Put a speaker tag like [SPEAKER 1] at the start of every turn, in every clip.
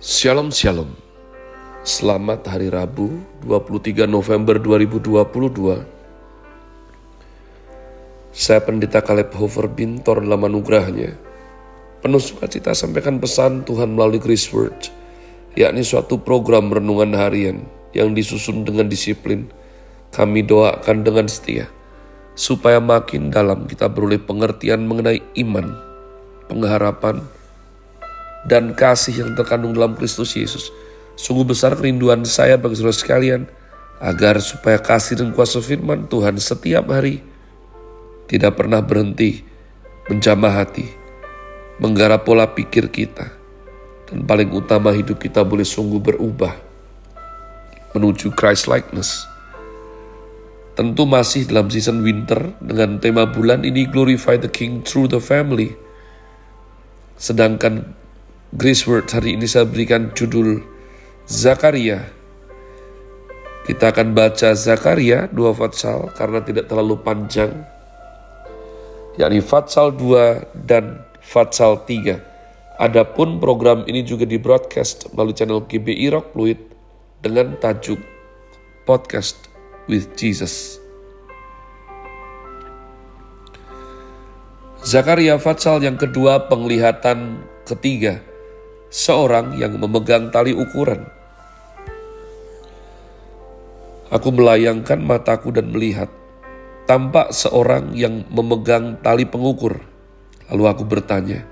[SPEAKER 1] Shalom Shalom. Selamat Hari Rabu 23 November 2022 Saya Pendeta Kaleb Hofer Bintor dalam anugerahnya. Penuh sukacita sampaikan pesan Tuhan melalui Grace Word yakni suatu program renungan harian yang disusun dengan disiplin. Kami doakan dengan setia supaya makin dalam kita beroleh pengertian mengenai iman, pengharapan, dan kasih yang terkandung dalam Kristus Yesus. Sungguh besar kerinduan saya bagi saudara sekalian, agar supaya kasih dan kuasa firman Tuhan setiap hari tidak pernah berhenti menjamah hati, menggarap pola pikir kita, dan paling utama hidup kita boleh sungguh berubah menuju Christ likeness. Tentu masih dalam season winter dengan tema bulan ini Glorify the King through the Family. Sedangkan Grace Word hari ini saya berikan judul Zakaria. Kita akan baca Zakaria dua fatsal karena tidak terlalu panjang. Yakni fatsal 2 dan fatsal 3. Adapun program ini juga di broadcast melalui channel GBI Rock Fluid dengan tajuk Podcast with Jesus. Zakaria Fatsal yang kedua penglihatan ketiga seorang yang memegang tali ukuran. Aku melayangkan mataku dan melihat, tampak seorang yang memegang tali pengukur. Lalu aku bertanya,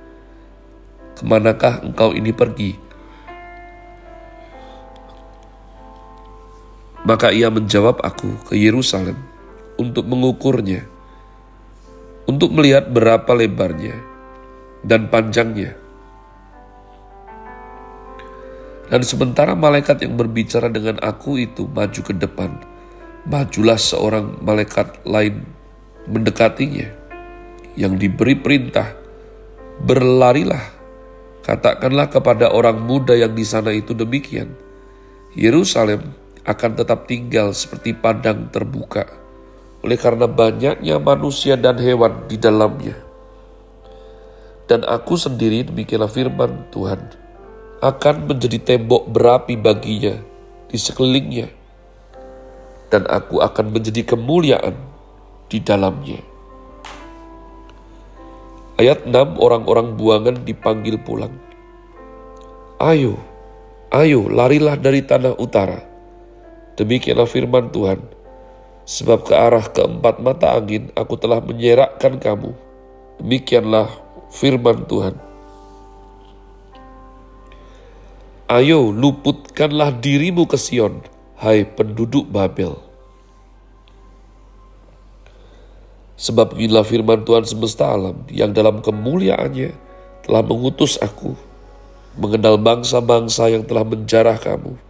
[SPEAKER 1] ke manakah engkau ini pergi? Maka ia menjawab aku ke Yerusalem untuk mengukurnya, untuk melihat berapa lebarnya dan panjangnya dan sementara malaikat yang berbicara dengan aku itu maju ke depan, majulah seorang malaikat lain mendekatinya yang diberi perintah, berlarilah, katakanlah kepada orang muda yang di sana itu demikian, Yerusalem akan tetap tinggal seperti padang terbuka, oleh karena banyaknya manusia dan hewan di dalamnya. Dan aku sendiri demikianlah firman Tuhan, akan menjadi tembok berapi baginya di sekelilingnya, dan aku akan menjadi kemuliaan di dalamnya. Ayat 6 orang-orang buangan dipanggil pulang. Ayo, ayo larilah dari tanah utara. Demikianlah firman Tuhan. Sebab ke arah keempat mata angin aku telah menyerakkan kamu. Demikianlah firman Tuhan. Ayo luputkanlah dirimu ke Sion, hai penduduk Babel. Sebab inilah firman Tuhan semesta alam yang dalam kemuliaannya telah mengutus aku, mengenal bangsa-bangsa yang telah menjarah kamu.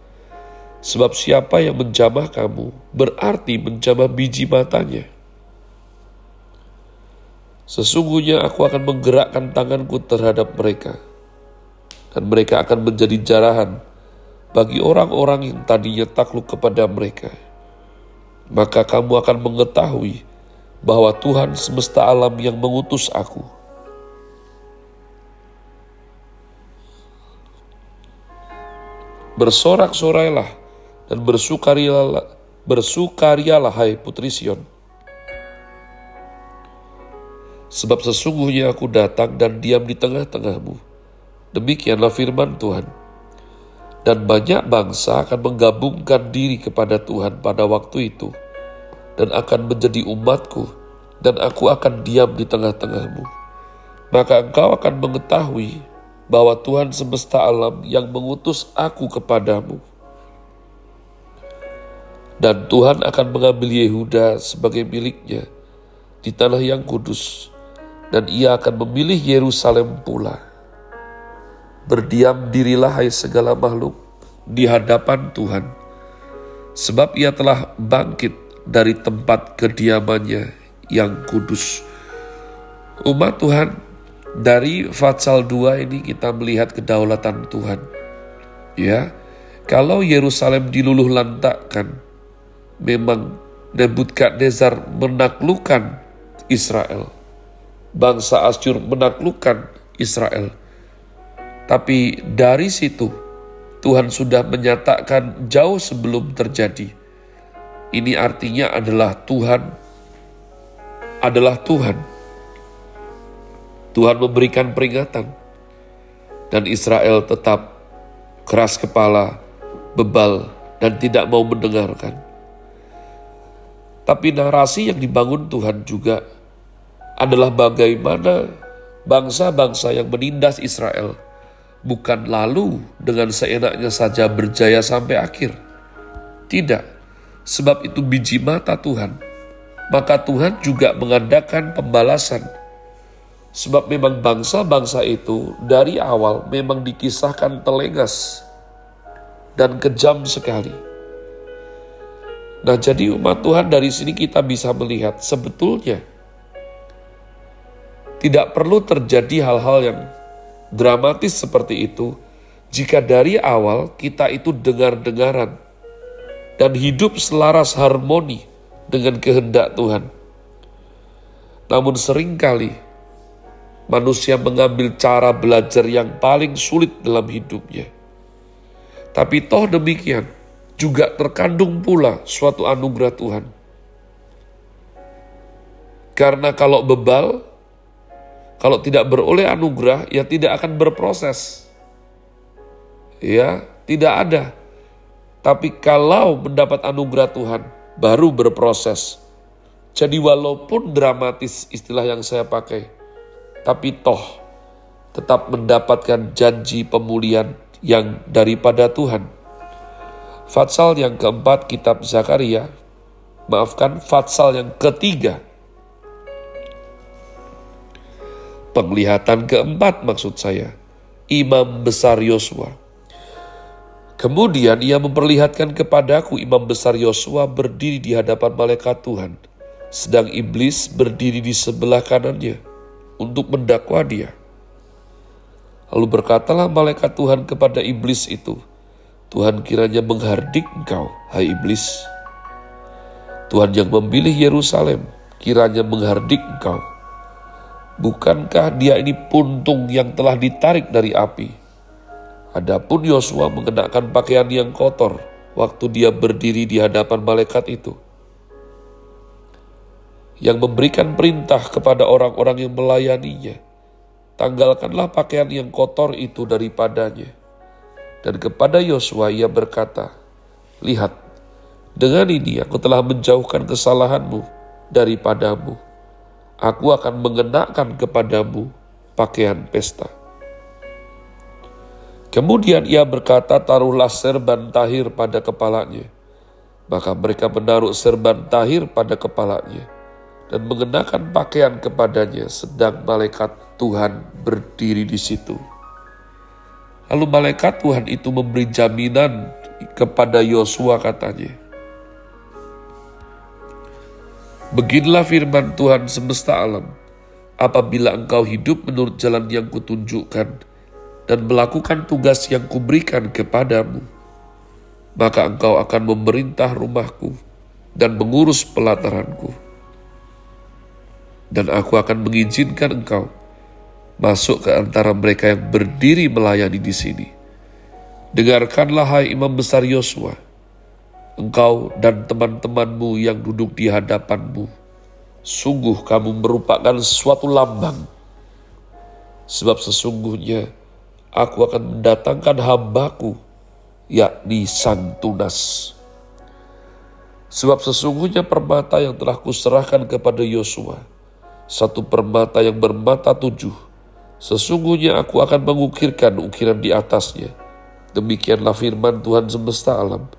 [SPEAKER 1] Sebab siapa yang menjamah kamu berarti menjamah biji matanya. Sesungguhnya aku akan menggerakkan tanganku terhadap mereka, dan mereka akan menjadi jarahan bagi orang-orang yang tadinya takluk kepada mereka. Maka kamu akan mengetahui bahwa Tuhan semesta alam yang mengutus aku. Bersorak-sorailah dan bersukarialah, bersukarialah hai putri Sion. Sebab sesungguhnya aku datang dan diam di tengah-tengahmu Demikianlah firman Tuhan. Dan banyak bangsa akan menggabungkan diri kepada Tuhan pada waktu itu, dan akan menjadi umatku, dan aku akan diam di tengah-tengahmu. Maka engkau akan mengetahui bahwa Tuhan semesta alam yang mengutus aku kepadamu. Dan Tuhan akan mengambil Yehuda sebagai miliknya di tanah yang kudus, dan ia akan memilih Yerusalem pula Berdiam dirilah hai segala makhluk di hadapan Tuhan, sebab ia telah bangkit dari tempat kediamannya yang kudus. Umat Tuhan, dari Fatsal 2 ini kita melihat kedaulatan Tuhan. Ya, kalau Yerusalem diluluh lantakkan, memang Nebukadnezar menaklukkan Israel. Bangsa Asyur menaklukkan Israel. Tapi dari situ Tuhan sudah menyatakan jauh sebelum terjadi. Ini artinya adalah Tuhan adalah Tuhan. Tuhan memberikan peringatan dan Israel tetap keras kepala, bebal dan tidak mau mendengarkan. Tapi narasi yang dibangun Tuhan juga adalah bagaimana bangsa-bangsa yang menindas Israel bukan lalu dengan seenaknya saja berjaya sampai akhir. Tidak, sebab itu biji mata Tuhan. Maka Tuhan juga mengadakan pembalasan. Sebab memang bangsa-bangsa itu dari awal memang dikisahkan telengas dan kejam sekali. Nah, jadi umat Tuhan dari sini kita bisa melihat sebetulnya tidak perlu terjadi hal-hal yang dramatis seperti itu jika dari awal kita itu dengar-dengaran dan hidup selaras harmoni dengan kehendak Tuhan. Namun sering kali manusia mengambil cara belajar yang paling sulit dalam hidupnya. Tapi toh demikian, juga terkandung pula suatu anugerah Tuhan. Karena kalau bebal, kalau tidak beroleh anugerah, ya tidak akan berproses. Ya, tidak ada. Tapi kalau mendapat anugerah Tuhan, baru berproses. Jadi walaupun dramatis istilah yang saya pakai, tapi toh tetap mendapatkan janji pemulihan yang daripada Tuhan. Fatsal yang keempat kitab Zakaria, maafkan Fatsal yang ketiga Penglihatan keempat maksud saya, imam besar Yosua. Kemudian ia memperlihatkan kepadaku imam besar Yosua berdiri di hadapan malaikat Tuhan, sedang iblis berdiri di sebelah kanannya untuk mendakwa dia. Lalu berkatalah malaikat Tuhan kepada iblis itu, Tuhan kiranya menghardik engkau, hai iblis. Tuhan yang memilih Yerusalem, kiranya menghardik engkau Bukankah dia ini puntung yang telah ditarik dari api? Adapun Yosua mengenakan pakaian yang kotor waktu dia berdiri di hadapan malaikat itu. Yang memberikan perintah kepada orang-orang yang melayaninya. Tanggalkanlah pakaian yang kotor itu daripadanya. Dan kepada Yosua ia berkata, Lihat, dengan ini aku telah menjauhkan kesalahanmu daripadamu aku akan mengenakan kepadamu pakaian pesta. Kemudian ia berkata, taruhlah serban tahir pada kepalanya. Maka mereka menaruh serban tahir pada kepalanya dan mengenakan pakaian kepadanya sedang malaikat Tuhan berdiri di situ. Lalu malaikat Tuhan itu memberi jaminan kepada Yosua katanya, Beginilah firman Tuhan semesta alam. Apabila engkau hidup menurut jalan yang kutunjukkan dan melakukan tugas yang kuberikan kepadamu, maka engkau akan memerintah rumahku dan mengurus pelataranku. Dan aku akan mengizinkan engkau masuk ke antara mereka yang berdiri melayani di sini. Dengarkanlah hai imam besar Yosua, engkau dan teman-temanmu yang duduk di hadapanmu. Sungguh kamu merupakan suatu lambang. Sebab sesungguhnya aku akan mendatangkan hambaku, yakni sang tunas. Sebab sesungguhnya permata yang telah kuserahkan kepada Yosua, satu permata yang bermata tujuh, sesungguhnya aku akan mengukirkan ukiran di atasnya. Demikianlah firman Tuhan semesta alam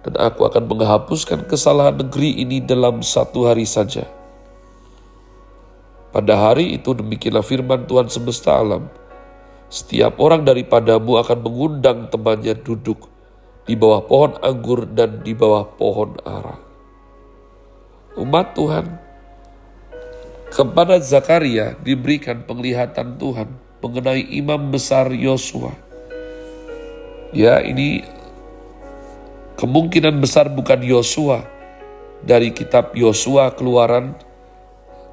[SPEAKER 1] dan aku akan menghapuskan kesalahan negeri ini dalam satu hari saja. Pada hari itu demikianlah firman Tuhan semesta alam. Setiap orang daripadamu akan mengundang temannya duduk di bawah pohon anggur dan di bawah pohon ara. Umat Tuhan, kepada Zakaria diberikan penglihatan Tuhan mengenai imam besar Yosua. Ya, ini Kemungkinan besar bukan Yosua dari kitab Yosua keluaran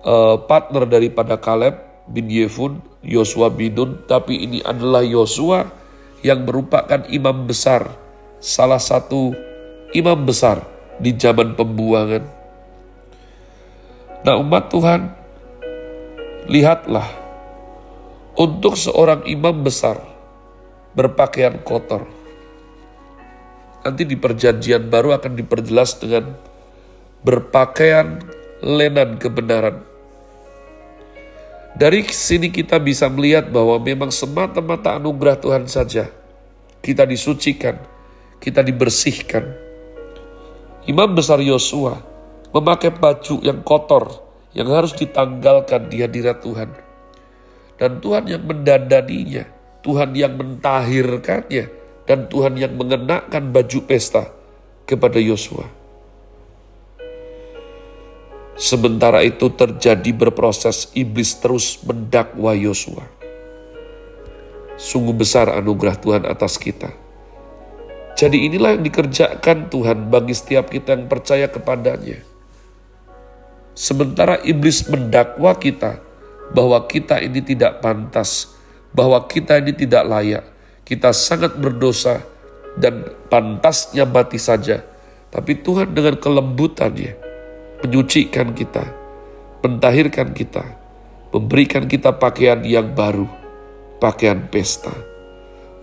[SPEAKER 1] uh, partner daripada Kaleb bin Yefun, Yosua bin tapi ini adalah Yosua yang merupakan imam besar, salah satu imam besar di zaman pembuangan. Nah umat Tuhan, lihatlah untuk seorang imam besar berpakaian kotor. Nanti di perjanjian baru akan diperjelas dengan berpakaian lenan kebenaran. Dari sini kita bisa melihat bahwa memang semata-mata anugerah Tuhan saja kita disucikan, kita dibersihkan. Imam besar Yosua memakai baju yang kotor yang harus ditanggalkan di hadirat Tuhan. Dan Tuhan yang mendandaninya, Tuhan yang mentahirkannya, dan Tuhan yang mengenakan baju pesta kepada Yosua. Sementara itu terjadi berproses iblis terus mendakwa Yosua. Sungguh besar anugerah Tuhan atas kita. Jadi inilah yang dikerjakan Tuhan bagi setiap kita yang percaya kepadanya. Sementara iblis mendakwa kita bahwa kita ini tidak pantas, bahwa kita ini tidak layak, kita sangat berdosa dan pantasnya mati saja. Tapi Tuhan dengan kelembutannya, menyucikan kita, mentahirkan kita, memberikan kita pakaian yang baru, pakaian pesta.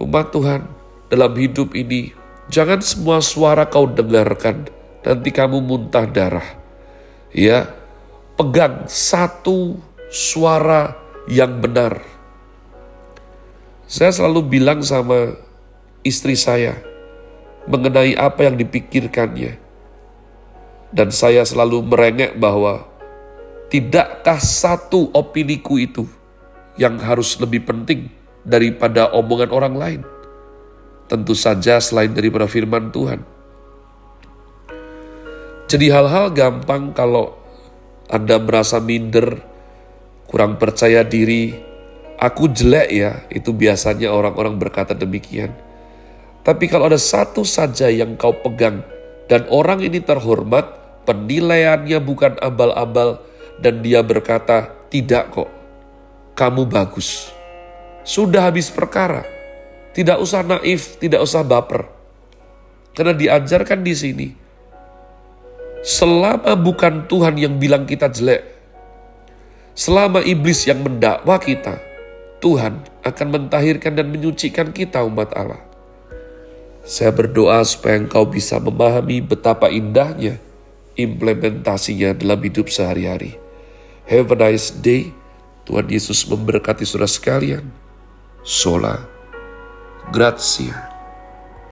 [SPEAKER 1] Umat Tuhan, dalam hidup ini, jangan semua suara kau dengarkan, nanti kamu muntah darah. Ya, pegang satu suara yang benar. Saya selalu bilang sama istri saya mengenai apa yang dipikirkannya. Dan saya selalu merengek bahwa tidakkah satu opiniku itu yang harus lebih penting daripada omongan orang lain? Tentu saja selain daripada firman Tuhan. Jadi hal-hal gampang kalau Anda merasa minder, kurang percaya diri, aku jelek ya, itu biasanya orang-orang berkata demikian. Tapi kalau ada satu saja yang kau pegang dan orang ini terhormat, penilaiannya bukan abal-abal, dan dia berkata, "Tidak kok, kamu bagus." Sudah habis perkara, tidak usah naif, tidak usah baper, karena diajarkan di sini. Selama bukan Tuhan yang bilang kita jelek, selama iblis yang mendakwa kita, Tuhan akan mentahirkan dan menyucikan kita umat Allah. Saya berdoa supaya engkau bisa memahami betapa indahnya implementasinya dalam hidup sehari-hari. Have a nice day. Tuhan Yesus memberkati saudara sekalian. Sola. Grazie.